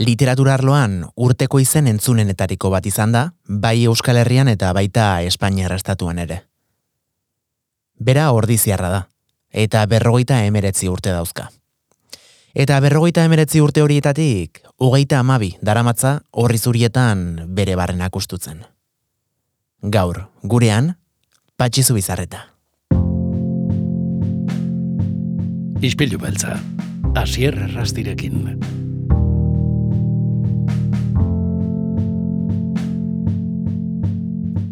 Literaturarloan urteko izen entzunenetariko bat izan da, bai Euskal Herrian eta baita Espainia estatuan ere. Bera ordiziarra da, eta berrogeita emeretzi urte dauzka. Eta berrogeita emeretzi urte horietatik, hogeita amabi daramatza horri zurietan bere barrenak ustutzen. Gaur, gurean, patxizu bizarreta. Ispilu beltza, asier errastirekin.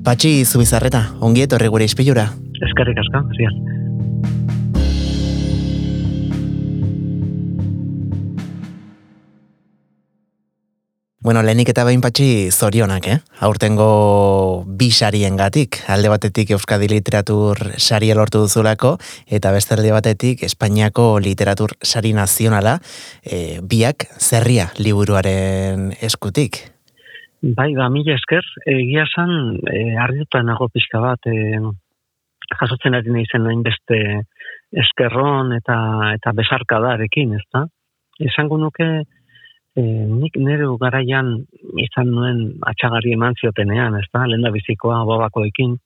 Patxi zubizarreta, ongi etorri gure izpilura. Eskerrik asko, ziaz. Bueno, lehenik eta behin patxi zorionak, eh? Aurtengo bi sarien gatik, alde batetik Euskadi Literatur sari lortu duzulako, eta beste alde batetik Espainiako Literatur sari nazionala, e, biak zerria liburuaren eskutik. Bai, ba, mila esker, egia san, e, argituta nago pixka bat, e, jasotzen ari nahi zen nahin beste eskerron eta eta besarkadarekin, ez da? Esango nuke, e, nik nire garaian izan nuen atxagari eman ziotenean, ez da? Lenda bizikoa babakoekin,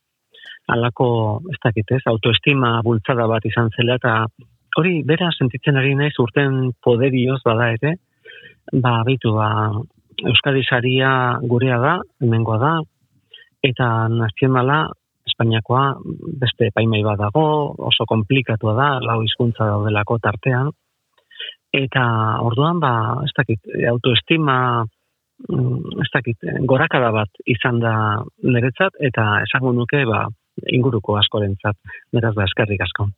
alako, ez dakit ez, autoestima bultzada bat izan zela, eta hori, bera, sentitzen ari naiz urten poderioz bada ere, ba, bitu, ba, Euskadi saria gurea da, hemengoa da, eta nazionala, Espainiakoa, beste paimai bat dago, oso komplikatua da, lau hizkuntza daudelako tartean, eta orduan, ba, ez dakit, autoestima, mm, ez dakit, gorakada bat izan da niretzat, eta esango nuke, ba, inguruko askorentzat, beraz da, eskerrik asko.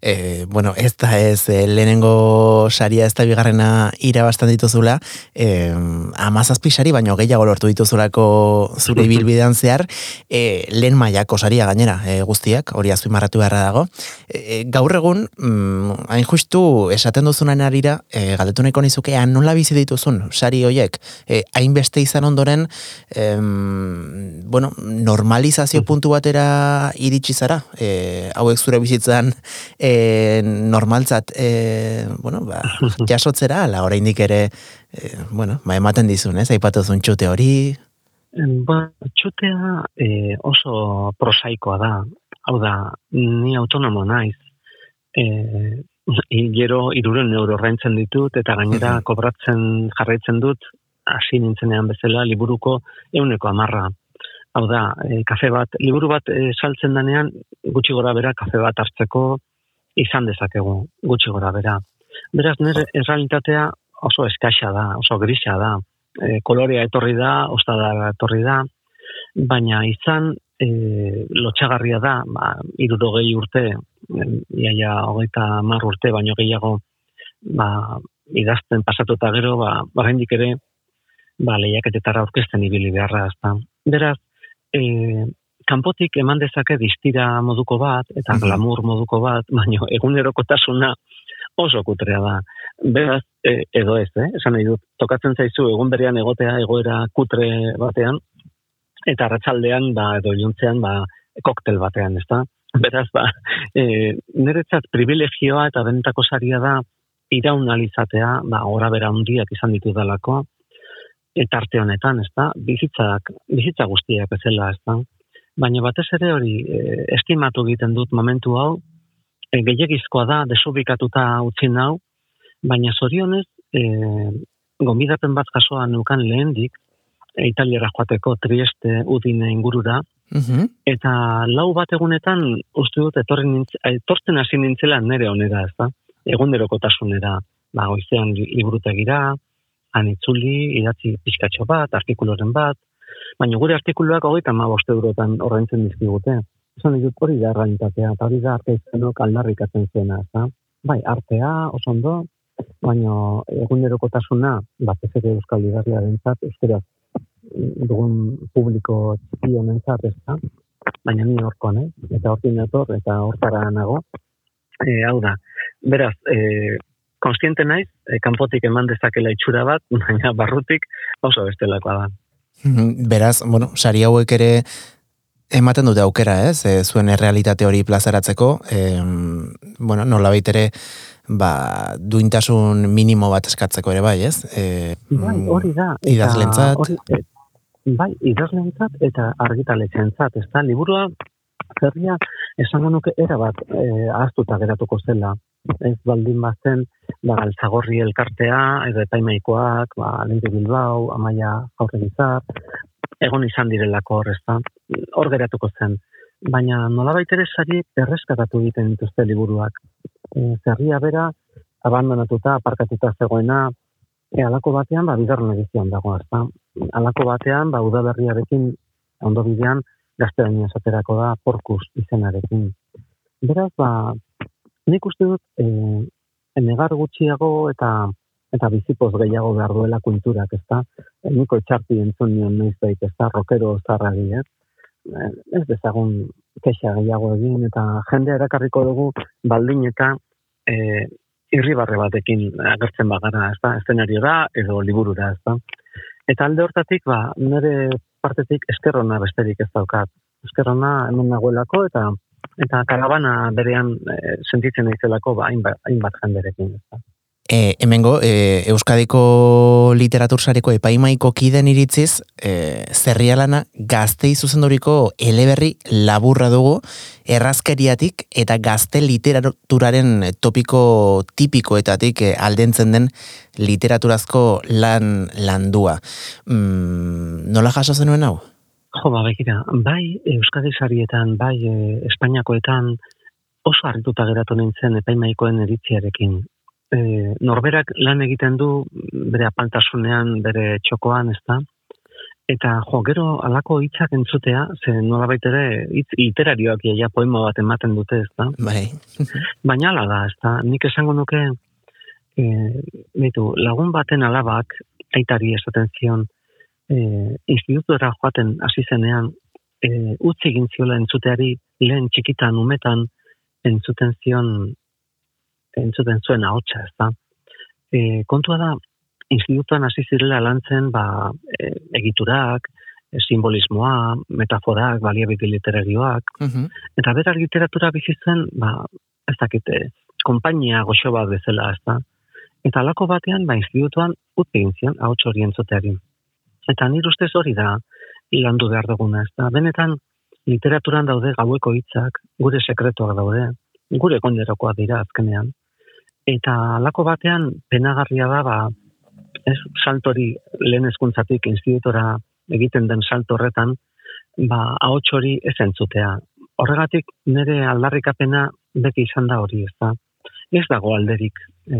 E, bueno, ez da ez lehenengo saria ez da bigarrena irabastan dituzula, e, amazazpi sari, baino gehiago lortu dituzulako zure bilbidean zehar, e, lehen maiako saria gainera e, guztiak, hori marratu beharra dago. E, gaur egun, mm, hain justu esaten duzunan arira, e, galdetu neko nizuke, nola bizi dituzun sari hoiek, e, hainbeste izan ondoren, e, bueno, normalizazio puntu batera iritsi zara, e, hauek zure bizitzan e, normaltzat e, bueno, ba, jasotzera, ala oraindik ere e, bueno, ba, ematen dizun, ez? Aipatu zuen txute hori? Ba, txutea e, oso prosaikoa da. Hau da, ni autonomo naiz. E, gero iruren euro rentzen ditut, eta gainera kobratzen jarraitzen dut, hasi nintzenean bezala, liburuko euneko amarra. Hau da, e, kafe bat, liburu bat e, saltzen danean, gutxi gora bera, kafe bat hartzeko izan dezakegu, gutxi gora bera. Beraz, nire errealitatea oso eskaxa da, oso grisa da. E, kolorea etorri da, ostada etorri da, baina izan e, lotxagarria da, ba, iruro gehi urte, iaia hogeita mar urte, baino gehiago, ba, idazten pasatuta gero, ba, ba ere, ba, lehiaketetara orkesten ibili beharra, ezta. Beraz, e, kanpotik eman dezake distira moduko bat, eta mhm. glamour moduko bat, baina egunerokotasuna oso kutrea da. Beraz, e, edo ez, eh? esan nahi dut, tokatzen zaizu egun berean egotea egoera kutre batean, eta ratzaldean, ba, edo iluntzean, ba, koktel batean, ez da? Beraz, ba, e, niretzat privilegioa eta benetako saria da, iraun alizatea, ba, ora bera hundiak izan ditu dalako, eta honetan, ez da, bizitzak, bizitza guztiak ezela, ez da. Baina batez ere hori, e, estimatu egiten dut momentu hau, e, gehiagizkoa da, desubikatuta utzi hau, baina zorionez, e, gombidapen bat jasoa nukan lehendik, e, italiara joateko trieste udine ingurura, mhm. eta lau bat egunetan, uste dut, etortzen hasi nintzela nere honera, ez da, egunerokotasunera, ba, goizean librutegira, anitzuli, idatzi pixkatxo bat, artikuloren bat, baina gure artikuluak hogeita ma boste eurotan horreintzen dizkigute. Esan dut hori da realitatea, eta hori da arte izenok aldarrikatzen zuena, ez Bai, artea, oso ondo, baina egunerokotasuna, bat ez ere euskal idazlea dentzat, euskera dugun publiko txiki honentzat, ez da? Baina ni horkoan, eh? eta hortin eta hortara nago. E, hau da, beraz, e, konstiente naiz, e, kanpotik eman dezakela itxura bat, baina barrutik oso bestelakoa da. Mhm, beraz, bueno, sari hauek ere ematen dute aukera, ez? E, zuen errealitate hori plazaratzeko, e, bueno, nola ere ba, duintasun minimo bat eskatzeko ere bai, ez? E, bai, hori da. Idazlentzat. Hori, e, bai, idazlentzat eta argitaletxentzat, ez da, liburua zerria esango nuke era bat e, ahaztuta geratuko zela. Ez baldin bazen, ba, galtzagorri elkartea, edo epaimaikoak, ba, lente bilbao, amaia jaurre egon izan direlako hor, ez da, hor geratuko zen. Baina nola ere sari erreskatatu egiten dituzte liburuak. E, zerria bera, abandonatuta, aparkatuta zegoena, e, alako batean, ba, bigarren edizioan dago, ez da. Alako batean, ba, udaberriarekin, ondo bidean, gazteraino esaterako da porkus izenarekin. Beraz, ba, nik uste dut, e, enegar gutxiago eta eta bizipoz gehiago behar duela kulturak, ez da? E, niko etxarti entzun nion noiz baita, ez da? Rokero zarragi, ez? E, ez dezagun kexa gehiago egin, eta jende erakarriko dugu baldin eta e, irribarre batekin agertzen bagara, ez da? Eszenario da, edo liburura, ez da? Eta alde hortatik, ba, nire partetik eskerrona besterik ez daukat. Eskerrona hemen nagoelako eta eta karabana berean e, sentitzen naizelako ba hainbat hainbat jenderekin, E, hemengo, e, Euskadiko literatursareko epaimaiko kiden iritziz, e, zerrialana gaztei zuzenduriko eleberri laburra dugu, errazkeriatik eta gazte literaturaren topiko tipikoetatik e, aldentzen den literaturazko lan landua. Mm, nola jaso zenuen hau? Jo, ba, bekira, bai Euskadi sarietan, bai e, Espainiakoetan oso harrituta geratu nintzen epaimaikoen eritziarekin e, norberak lan egiten du bere apaltasunean, bere txokoan, ez da? Eta jo, gero alako hitzak entzutea, ze nola ere hitz literarioak ja poema bat ematen dute, ez da? Bai. Baina ala da, ez da? Nik esango nuke, e, lagun baten alabak, aitari esaten zion, e, institutuera joaten hasi zenean, e, utzi egin ziola entzuteari, lehen txikitan, umetan, entzuten zion entzuten zuen ahotsa, ez da. E, kontua da, institutuan hasi zirela lantzen, ba, e, egiturak, e, simbolismoa, metaforak, baliabide literarioak, uh eta berar literatura bizitzen, ba, ez dakite, kompainia goxo bat bezala, ez da. Eta alako batean, ba, institutuan, utzi egin zion, ahots hori entzuteari. Eta nire ustez hori da, landu behar duguna, ez da. Benetan, literaturan daude gaueko hitzak, gure sekretuak daude, gure konderokoa dira azkenean. Eta alako batean penagarria da, ba, ez saltori lehen eskuntzatik institutora egiten den salto horretan, ba, ahots hori ez entzutea. Horregatik nire aldarrikapena beti izan da hori, ez da. Ez dago alderik e,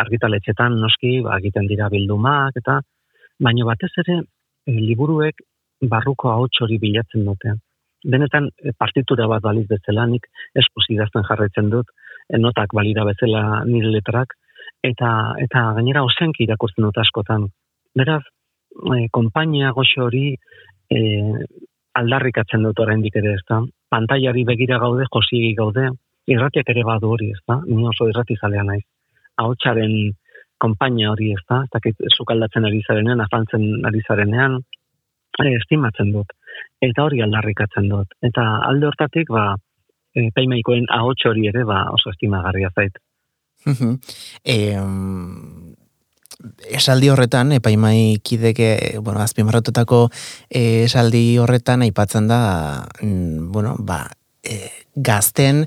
argitaletxetan noski, ba, egiten dira bildumak, eta baino batez ere e, liburuek barruko ahots hori bilatzen dute. Benetan e, partitura bat baliz bezalanik eskuz idazten jarraitzen dut, notak balira bezala nire letrak, eta eta gainera ozenki irakurtzen dut askotan. Beraz, e, konpainia goxo hori e, aldarrikatzen dut oraindik ere, ezta? Pantaiari begira gaude, josiegi gaude, irratiak ere badu hori, ezta? Ni oso irrati zalea naiz. Ahotsaren konpainia hori, ezta? Eta sukaldatzen ari zarenean, afaltzen ari zarenean, e, estimatzen dut. Eta hori aldarrikatzen dut. Eta alde hortatik, ba, epaimaikoen ahots hori ere ba oso estimagarria zait. e, esaldi horretan, epaimai kideke, bueno, azpimarratutako esaldi horretan aipatzen da, mm, bueno, ba, e, gazten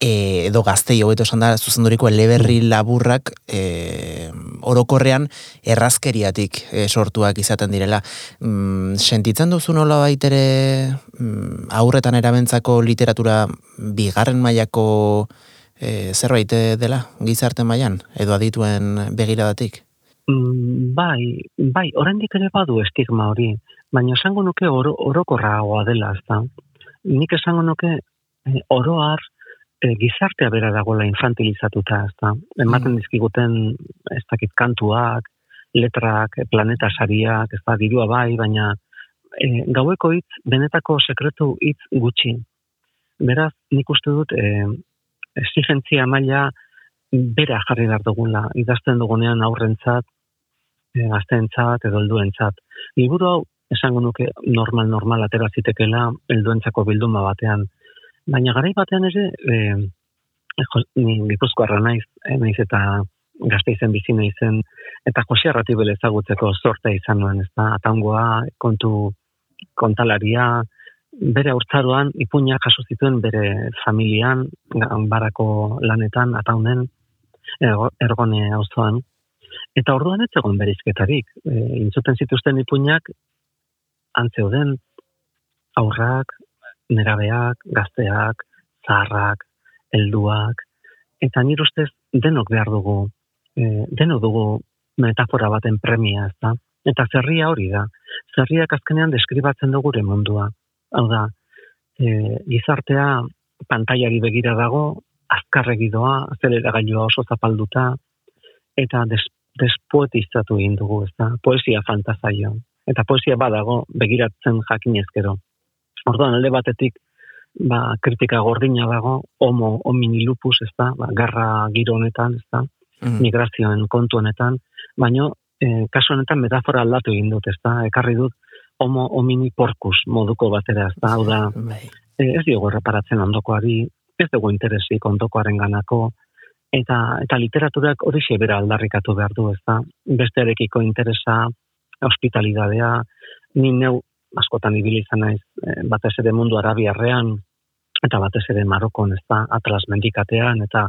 e, edo gaztei hobeto esan da zuzenduriko eleberri laburrak e, orokorrean errazkeriatik e, sortuak izaten direla. Mm, sentitzen duzu nola baitere mm, aurretan erabentzako literatura bigarren mailako e, zerbait dela gizarte mailan edo adituen begiradatik? Mm, bai, bai, oraindik ere badu estigma hori, baina esango nuke oro, orokorragoa dela, ezta. Nik esango nuke e, oroar, e, gizartea bera dagoela infantilizatuta, ez da? Ematen mm. dizkiguten, ez dakit, kantuak, letrak, planeta sariak, ez da, dirua bai, baina e, gaueko hitz, benetako sekretu hitz gutxi. Beraz, nik uste dut, e, exigentzia maila bera jarri behar dugula, idazten dugunean aurrentzat, e, gaztentzat edo helduentzat. Liburu hau, esango nuke normal-normal atera zitekela helduentzako bilduma batean, Baina garai batean ere, e, ni gipuzkoarra naiz, eh, naiz eta gazte izen bizi naizen, eta Jose Arratibel ezagutzeko sortea izan nuen, ez da, ataungoa, kontu kontalaria, bere urtzaroan, ipuña jaso zituen bere familian, barako lanetan, ataunen, ergone auzoan eta orduan ez egon berizketarik. E, intzuten zituzten ipuñak, antzeuden, aurrak, nerabeak, gazteak, zaharrak, helduak, eta nire ustez denok behar dugu, e, denok dugu metafora baten premia, ez da? Eta zerria hori da. Zerriak azkenean deskribatzen dugu gure mundua. Hau da, e, gizartea pantaiari begira dago, azkarregi doa, azelera gailua oso zapalduta, eta des, despoetizatu egin dugu, ez da? Poesia fantazaio. Eta poesia badago begiratzen jakinezkero. Orduan, alde batetik, ba, kritika gordina dago, homo homini lupus, ez da, ba, garra giro honetan, ez da, mm. migrazioen kontu honetan, baino, e, kasu honetan metafora aldatu egin dut, ez da, ekarri dut, homo homini porkus moduko batera, ez da, hau da, bai. e, ez diogo erreparatzen ondokoari, ez dugu interesik ondokoaren ganako, eta, eta literaturak hori bera aldarrikatu behar du, ez da, bestearekiko interesa, hospitalidadea, ni neu askotan ibili izan naiz e, batez ere mundu arabiarrean eta batez ere Marokon, ez da, Atlas mendikatean eta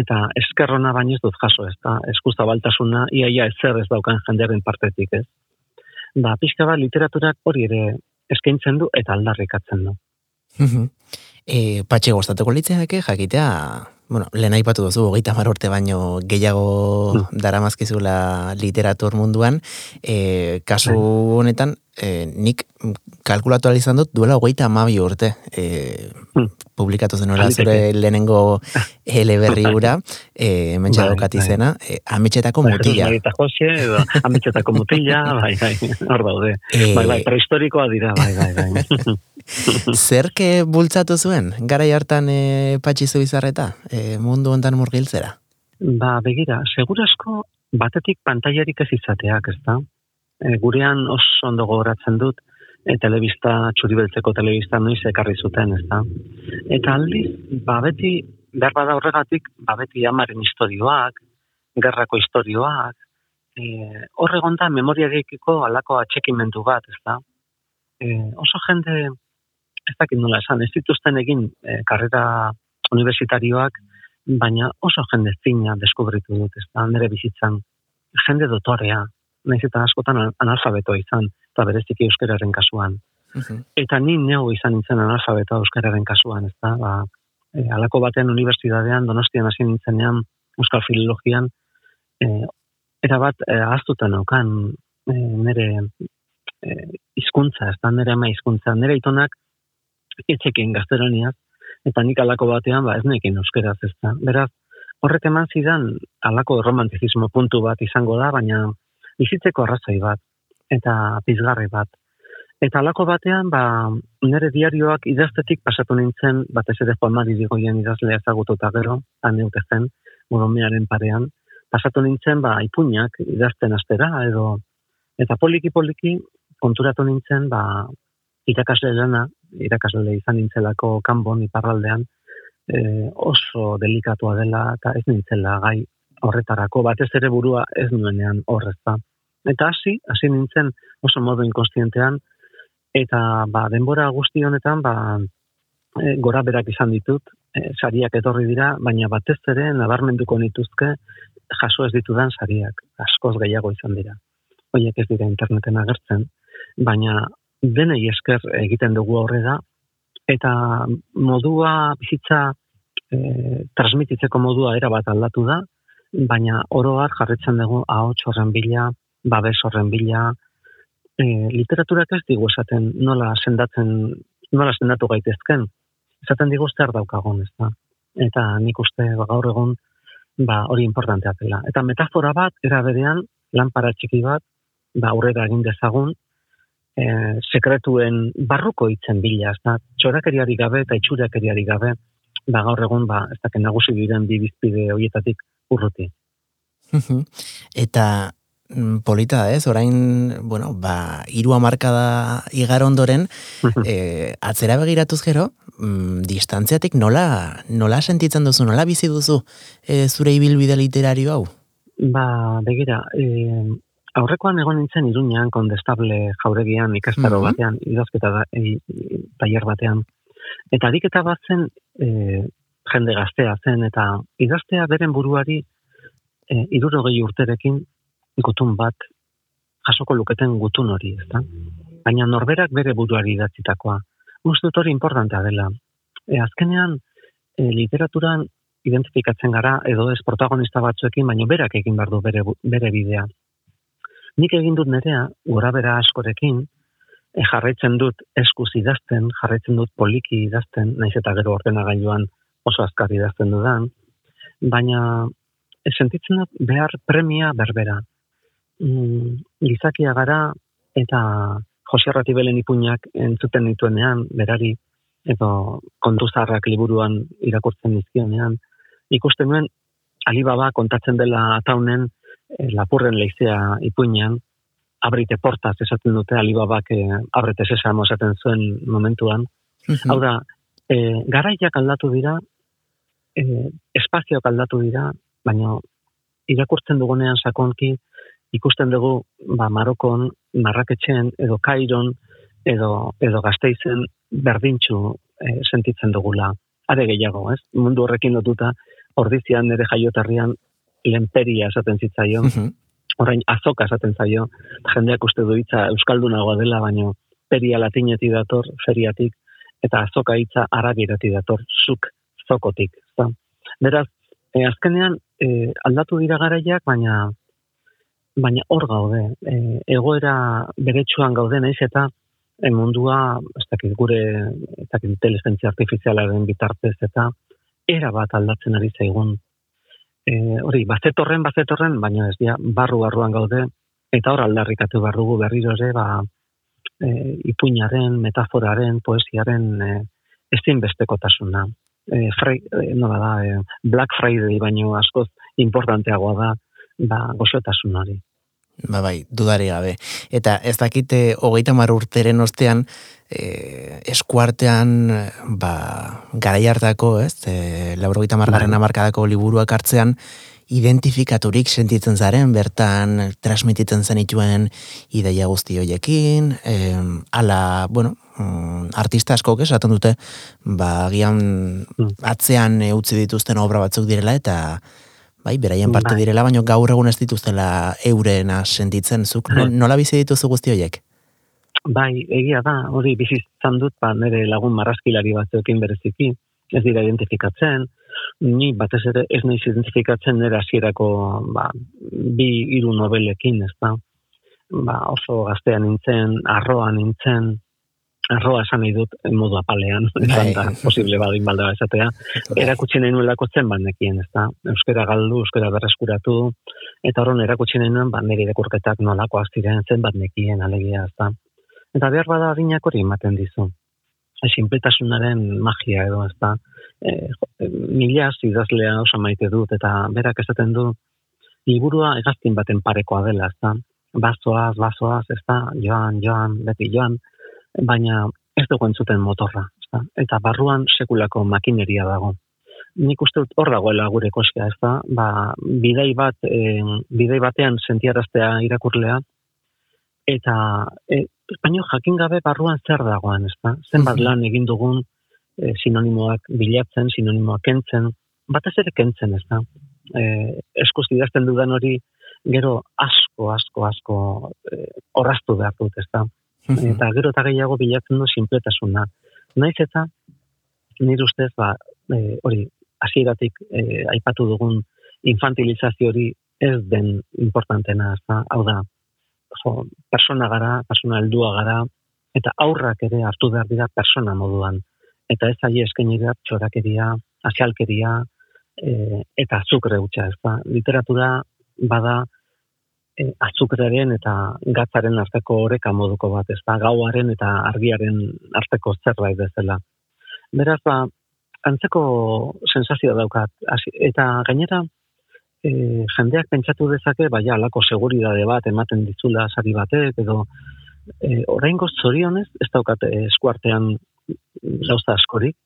eta eskerrona baino ez dut jaso, ez da, eskuza baltasuna, iaia ez zer ez daukan jendearen partetik, ez. Ba, pixka bat literaturak hori ere eskaintzen du eta aldarrikatzen du. e, patxe goztatuko litzeak, jakitea, bueno, lehen aipatu duzu, hogeita urte baino gehiago mm. daramazkizula literatur munduan, e, kasu bai. honetan, e, nik kalkulatu izan dut duela hogeita amabi urte e, mm. publikatu zen zure lehenengo eleberri ura, e, mentxa bai, bai. izena, e, ametxetako mutila. Bai, Jose, edo, ametxetako mutila, bai, bai, hor daude. E, bai, bai, prehistorikoa dira, bai, bai, bai. Zerke bultzatu zuen, gara hartan e, patxizu bizarreta, e, mundu ontan murgiltzera? Ba, begira, segurasko batetik pantaiarik ez izateak, ez da? E, gurean oso ondo gogoratzen dut, e, telebista, txuribeltzeko telebista noiz ekarri zuten, ez da? Eta aldiz, ba, beti, behar bada horregatik, ba, beti amaren historioak, gerrako historioak, e, horregon da, memoriarekiko alako atxekimendu bat, ez da? E, oso jende, ez dakit nola esan, ez dituzten egin e, karrera universitarioak, baina oso jende zina deskubritu dut, ez da, nire bizitzan, jende dotorea, nahiz eta askotan analfabetoa izan, eta bereziki euskararen kasuan. Eta ni neu izan nintzen analfabetoa euskararen kasuan, ez da, ba, e, alako baten universidadean, donostian hasi nintzenean, euskal filologian, e, era bat, e, aztuta naukan, e, nire e, izkuntza, ez da, nire ama izkuntza, nire itonak, itzekin gazteroniaz, eta nik alako batean, ba, ez nekin euskeraz ez da. Beraz, horrek eman zidan, alako romantizismo puntu bat izango da, baina bizitzeko arrazoi bat, eta pizgarri bat. Eta alako batean, ba, nire diarioak idaztetik pasatu nintzen, batez ere Juan Mari digoien idazlea ezagutu eta gero, aneute zen, modomearen parean, pasatu nintzen, ba, ipuñak idazten astera, edo, eta poliki-poliki konturatu nintzen, ba, irakasle lana, irakasle izan nintzelako kanbon iparraldean, e, oso delikatua dela eta ez nintzela gai horretarako, batez ere burua ez nuenean horrezta. Eta hasi, hasi nintzen oso modu inkonstientean, eta ba, denbora guzti honetan, ba, e, gora berak izan ditut, e, sariak etorri dira, baina batez ere nabarmenduko nituzke jaso ez ditudan sariak, askoz gehiago izan dira. Hoiek ez dira interneten agertzen, baina denei esker egiten dugu aurrera eta modua bizitza e, transmititzeko modua era bat aldatu da, baina oroar jarretzen dugu ahots horren bila, babes horren bila, e, literaturak ez digu esaten nola sendatzen, nola sendatu gaitezken, esaten digu zer daukagun, ez da. Eta nik uste gaur egun ba, hori importantea dela. Eta metafora bat, era berean, lanpara txiki bat, ba, aurrera egin dezagun, e, sekretuen barruko itzen bila, ez da, txorakeriari gabe eta itxurakeriari gabe, ba gaur egun, ba, ez da, nagusi diren bi bizpide horietatik urruti. eta mm, polita ez, orain, bueno, ba, iru amarkada igar ondoren, e, atzera begiratuz gero, mm, distantziatik nola, nola sentitzen duzu, nola bizi duzu e, zure ibilbide literario hau? Ba, begira, e, aurrekoan egon nintzen iruñan, kondestable jauregian, ikastaro batean, idazketa da, e, taller batean. Eta adiketa bat zen, e, jende gaztea zen, eta idaztea beren buruari e, irurogei urterekin gutun bat jasoko luketen gutun hori, ezta? Baina norberak bere buruari idatzitakoa. Uste hori importantea dela. E, azkenean, e, literaturan identifikatzen gara edo ez protagonista batzuekin, baina berak egin behar du bere, bere bidea. Nik egin dut nerea, gora bera askorekin, e, jarraitzen dut eskuz idazten, jarraitzen dut poliki idazten, naiz eta gero ordenagailuan oso azkar idazten dudan, baina e, sentitzen dut behar premia berbera. Mm, gizakia gara eta Jose Ratibelen ipuñak entzuten dituenean, berari, edo kontuzarrak liburuan irakurtzen dizkionean, ikusten nuen Alibaba kontatzen dela ataunen lapurren leizea ipuinean, abrite portaz esaten dute Alibabak e, abrite sesamo esaten zuen momentuan. Hau da, e, garaiak aldatu dira, e, espazioak aldatu dira, baina irakurtzen dugunean sakonki ikusten dugu ba, Marokon, Marraketxen, edo Kairon, edo, edo Gazteizen berdintxu e, sentitzen dugula. Are gehiago, ez? Mundu horrekin lotuta, ordizian nire jaiotarrian lenperia esaten zitzaion, orain azoka esaten zaio, jendeak uste du hitza euskaldunagoa dela, baino peria latineti dator, feriatik, eta azoka hitza arabirati dator, zuk zokotik. Zta. Beraz, e, azkenean, e, aldatu dira garaiak, baina baina hor gaude. E, egoera beretsuan gaude naiz eta e, mundua, ez dakit gure, ez dakit inteligentzia artifizialaren bitartez eta era bat aldatzen ari zaigun. E, hori, bazetorren, bazetorren, baina ez dira, barru barruan gaude, eta hor aldarrikatu behar dugu berriro ere, ba, e, ipuñaren, metaforaren, poesiaren e, ezin bestekotasuna. E, frei, e, no da, e, Black Friday baino askoz importanteagoa da, ba, gozotasun hori. Ba bai, dudari gabe. Eta ez dakite hogeita mar urteren ostean, e, eskuartean, ba, garai hartako, ez, e, laurogeita margarren bai. amarkadako liburuak hartzean, identifikaturik sentitzen zaren, bertan transmititzen zenituen ideia guzti hoiekin, e, ala, bueno, mm, artista asko esaten dute, ba, gian mm. atzean utzi dituzten obra batzuk direla, eta bai, beraien parte bai. direla, baina gaur egun ez dituztela eurena sentitzen, zuk nola bizi dituzu guzti horiek? Bai, egia da, hori bizitzan dut, ba, nire lagun marraskilari batzuekin bereziki, ez dira identifikatzen, ni batez ere ez naiz identifikatzen nire hasierako ba, bi hiru nobelekin, ez da? Ba, oso gaztean nintzen, arroan nintzen, arroa esan nahi dut modu apalean, bai. posible badin balda esatea, erakutsi nahi nuelako zen bandekien, ez da, euskera galdu, euskera berreskuratu, eta horren erakutsi nahi nuen, ba, nire dekurketak nolako aztiren zen bandekien alegia, ez da. Eta behar bada adinak hori ematen dizu. Sinpletasunaren magia edo, ez da, e, mila idazlea osa maite dut, eta berak esaten du, liburua egazkin baten parekoa dela, ez da, bazoaz, bazoaz, ez da, joan, joan, beti joan, baina ez dugu entzuten motorra. Ezta? Eta barruan sekulako makineria dago. Nik uste dut hor dagoela gure koska, ez da? Ba, bidei, bat, e, bidei batean sentiaraztea irakurlea, eta e, baino jakin gabe barruan zer dagoan, ez da? Zenbat mhm. lan egin dugun e, sinonimoak bilatzen, sinonimoak kentzen, batez ere kentzen, ez da? E, eskuz idazten dudan hori, gero asko, asko, asko e, orraztu behar dut, ez da? Eta gero eta gehiago bilatzen du sinpletasuna. Naiz eta nire ustez ba, e, hori hasieratik e, aipatu dugun infantilizazio hori ez den importantena, ez hau da, jo, persona gara, persona heldua gara, eta aurrak ere hartu behar dira persona moduan. Eta ez ahi esken dira txorakeria, asialkeria, e, eta azukre utxa, ez da. Literatura bada, azukraren eta gatzaren arteko oreka moduko bat, ez da, gauaren eta argiaren arteko zerbait bezala. Beraz, ba, antzeko sensazioa daukat, eta gainera, e, jendeak pentsatu dezake, baina alako seguridade bat ematen ditzula sari batek, edo e, orain zorionez, ez daukat eskuartean gauza askorik,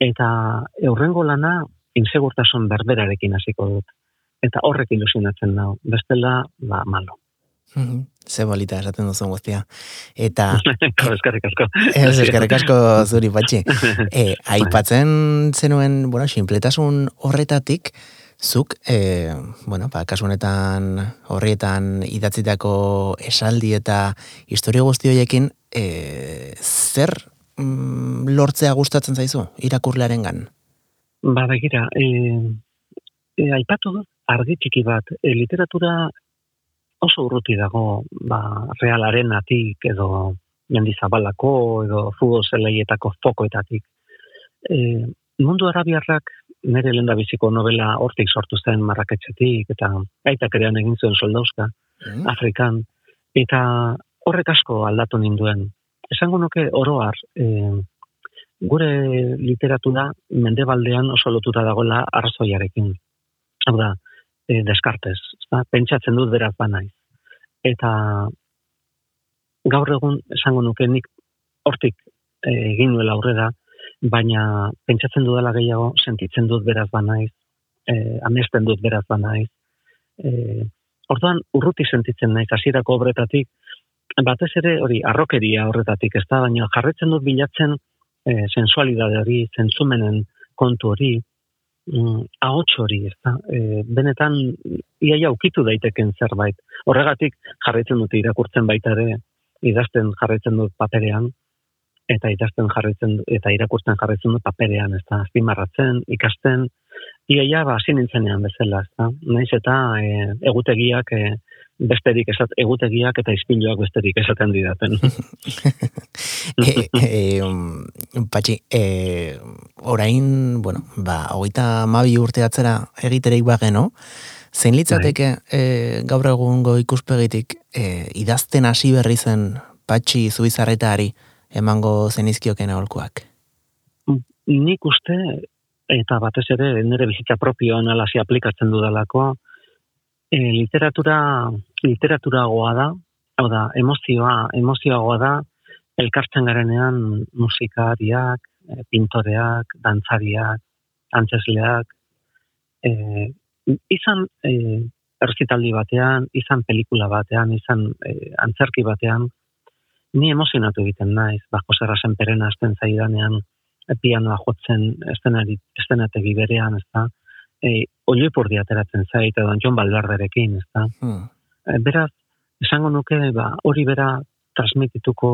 eta eurrengo lana insegurtasun berberarekin hasiko dut. Eta horrek ilusionatzen nau, bestela, ba, malo. Ze bolita esaten duzun guztia. Eta... eskerrik asko. Ez, eskerrik asko zuri patxi. E, aipatzen zenuen, bueno, sinpletasun horretatik, zuk, e, bueno, ba, kasunetan horrietan idatzitako esaldi eta historio guzti horiekin, e, zer mm, lortzea gustatzen zaizu, irakurlearen gan? Ba, begira, e, e, aipatu dut, argi txiki bat, e, literatura oso urruti dago, ba, realaren atik, edo mendizabalako, edo fugo zeleietako fokoetatik. E, mundu arabiarrak nire lenda biziko novela hortik sortu zen marraketxetik, eta aitak erean egin zuen soldauska, mm. Afrikan, eta horrek asko aldatu ninduen. Esango nuke oroar, e, gure literatura mendebaldean oso lotuta dagoela arzoiarekin. Hau da, e, deskartez, ba, pentsatzen dut beraz banaiz. Eta gaur egun esango nuke nik hortik e, egin nuela aurrera, baina pentsatzen dudala gehiago, sentitzen dut beraz ba naiz, e, amesten dut beraz ba naiz. E, orduan, urruti sentitzen naiz, hasierako obretatik, batez ere hori arrokeria horretatik, ez da, baina jarretzen dut bilatzen e, sensualidade hori, zentzumenen kontu hori, ahots hori, ez da, e, benetan iaia ukitu daiteken zerbait. Horregatik jarraitzen dut irakurtzen baita ere, idazten jarraitzen dut paperean, eta idazten jarraitzen eta irakurtzen jarraitzen du paperean, ez da, azpimarratzen, ikasten, iaia ba, hasi nintzenean bezala, ez da, naiz eta e, egutegiak, e, besterik esat, egutegiak eta izpiloak besterik esaten didaten. e, e, patxi, e, orain, bueno, ba, hogeita mabi urte atzera egiterik bageno, zein litzateke e, gaur egungo ikuspegitik e, idazten hasi berri zen patxi zuizarretari, emango zenizkioken aholkuak? Nik uste, eta batez ere, nire bizitza propioan alasi aplikatzen dudalako, e, literatura, literatura goa da, hau da, emozioa, emozioa goa da, elkartzen garenean musikariak, e, pintoreak, dantzariak, antzesleak, e, izan e, erzitaldi batean, izan pelikula batean, izan e, antzerki batean, ni emozionatu egiten naiz, bako zerra zenperen azten zaidanean, pianoa jotzen estenategi berean, ez da, e, oi ateratzen zait, edo John Baldarderekin, ez da. Hmm. E, beraz, esango nuke, ba, hori bera transmitituko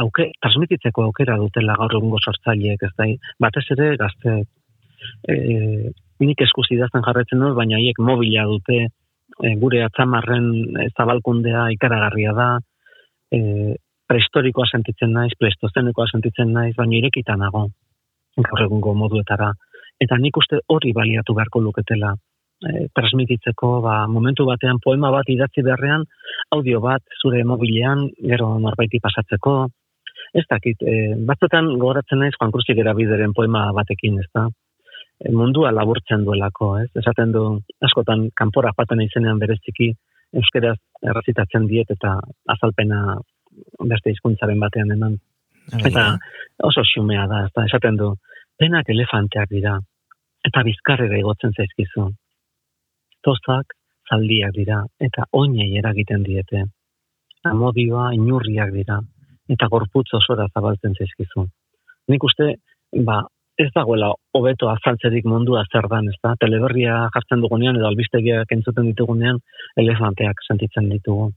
auke, transmititzeko aukera dutela gaur egungo sortzaileek, ez da, batez ere gazte e, nik eskusi dazten jarretzen dut, baina haiek mobila dute, e, gure atzamarren zabalkundea ikaragarria da, e, prehistorikoa sentitzen naiz, pleistozenikoa sentitzen naiz, baina irekita nago, gaur egungo moduetara. Eta nik uste hori baliatu beharko luketela e, transmititzeko, ba, momentu batean poema bat idatzi beharrean, audio bat zure mobilean, gero norbaiti pasatzeko, ez dakit, e, batzutan gogoratzen naiz Juan Cruzik erabideren poema batekin, ez da? E, mundua laburtzen duelako, ez? Esaten du, askotan, kanpora joaten izenean bereziki, euskeraz errazitatzen diet eta azalpena beste hizkuntzaren batean eman. Eta oso xumea da, eta esaten du, penak elefanteak dira, eta bizkarrera igotzen zaizkizu. Tozak zaldiak dira, eta oinei eragiten diete. Amodioa inurriak dira, eta gorputz osora zabaltzen zaizkizu. Nik uste, ba, ez dagoela hobeto azaltzerik mundua zer dan, ez da? Teleberria jartzen dugunean edo albistegiak entzuten ditugunean elefanteak sentitzen ditugu.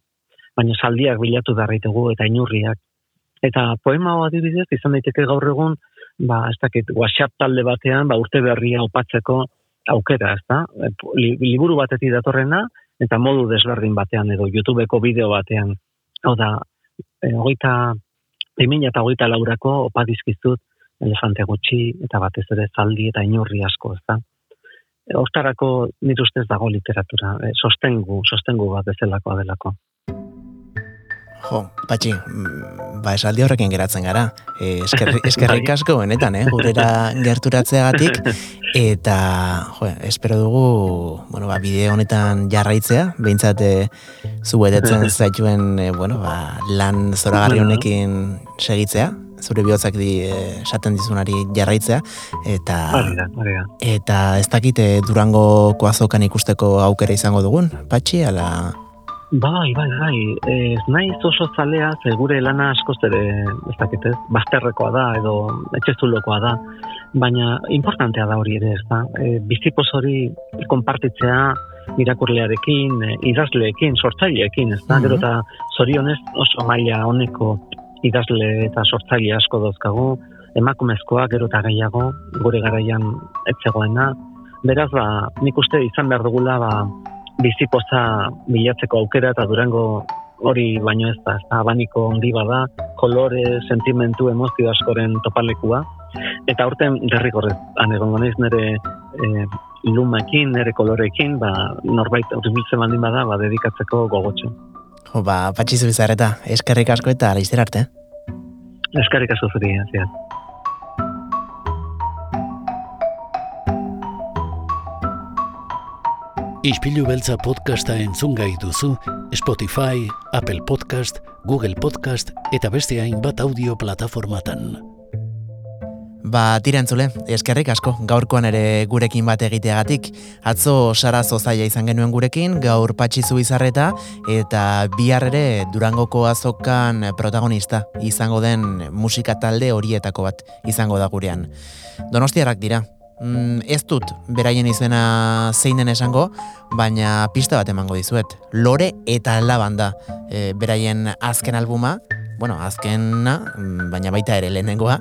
Baina saldiak bilatu darritugu eta inurriak. Eta poema hau adibidez izan daiteke gaur egun, ba, ez dakit, WhatsApp talde batean, ba, urte berria opatzeko aukera, ez da? Liburu batetik datorrena, eta modu desberdin batean edo YouTubeko bideo batean. Hau da, e, hogeita, eta hogeita laurako opa dizkizut, elefante gutxi eta batez ere zaldi eta inurri asko, ez da. E, hortarako ustez dago literatura, e, sostengu, sostengu bat bezalakoa delako. Jo, patxi, mm, ba esaldi horrekin geratzen gara. E, eskerri, eskerrik Bai. asko benetan, eh? Gurera gerturatzeagatik. Eta, jo, espero dugu, bueno, ba, bideo honetan jarraitzea, behintzat e, zu betetzen zaituen, e, bueno, ba, lan zoragarri honekin segitzea, zure bihotzak di esaten dizunari jarraitzea, eta Hori da, hori da. eta ez dakite Durango koazokan ikusteko aukera izango dugun, patxi, ala... Bai, bai, bai. Ez naiz oso zalea, ze gure lana askoz ere, ez dakit ez, bazterrekoa da, edo etxezulokoa da, baina importantea da hori ere, ez da. E, bizipoz hori konpartitzea irakurlearekin, e, idazleekin, sortzaileekin, ez da, Mhm. gero eta zorionez oso maila honeko idazle eta sortzaile asko dauzkagu, emakumezkoak gero eta gehiago, gure garaian etzegoena, beraz, ba, nik uste izan behar dugula, ba, bizipoza bilatzeko aukera eta durango hori baino ez da, ez da abaniko handi bada, kolore, sentimentu, emozio askoren topalekua, eta aurten derrigorrez, egongo naiz nire e, lumekin, nire kolorekin, ba, norbait aurbiltzen baldin bada, ba, dedikatzeko gogotxo. Jo, ba, patxi zubizarreta, eskerrik asko eta laizter arte. Eskarrik asko zuri, haziaz. Ispilu beltza podcasta entzun gai duzu Spotify, Apple Podcast, Google Podcast eta beste hainbat audio plataformatan. Ba, tira entzule, eskerrik asko, gaurkoan ere gurekin bat egiteagatik. Atzo Sara Zozaia izan genuen gurekin, gaur patxi zubizarreta, eta bihar ere Durangoko azokan protagonista izango den musika talde horietako bat izango da gurean. Donostiarrak dira, Mm, ez dut beraien izena zein den esango, baina pista bat emango dizuet. Lore eta laban da e, beraien azken albuma, bueno, azkena, mm, baina baita ere lehenengoa,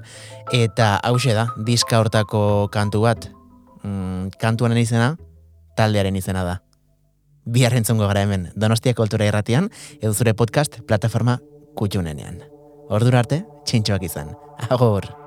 eta hause da, diska hortako kantu bat. Mm, kantuanen izena, taldearen izena da. Bihar entzungo gara hemen, Donostia Kultura Irratian, edo zure podcast plataforma kutxunenean. Ordura arte, txintxoak izan. Agur!